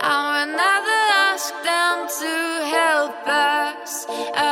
I will never ask them to help us. I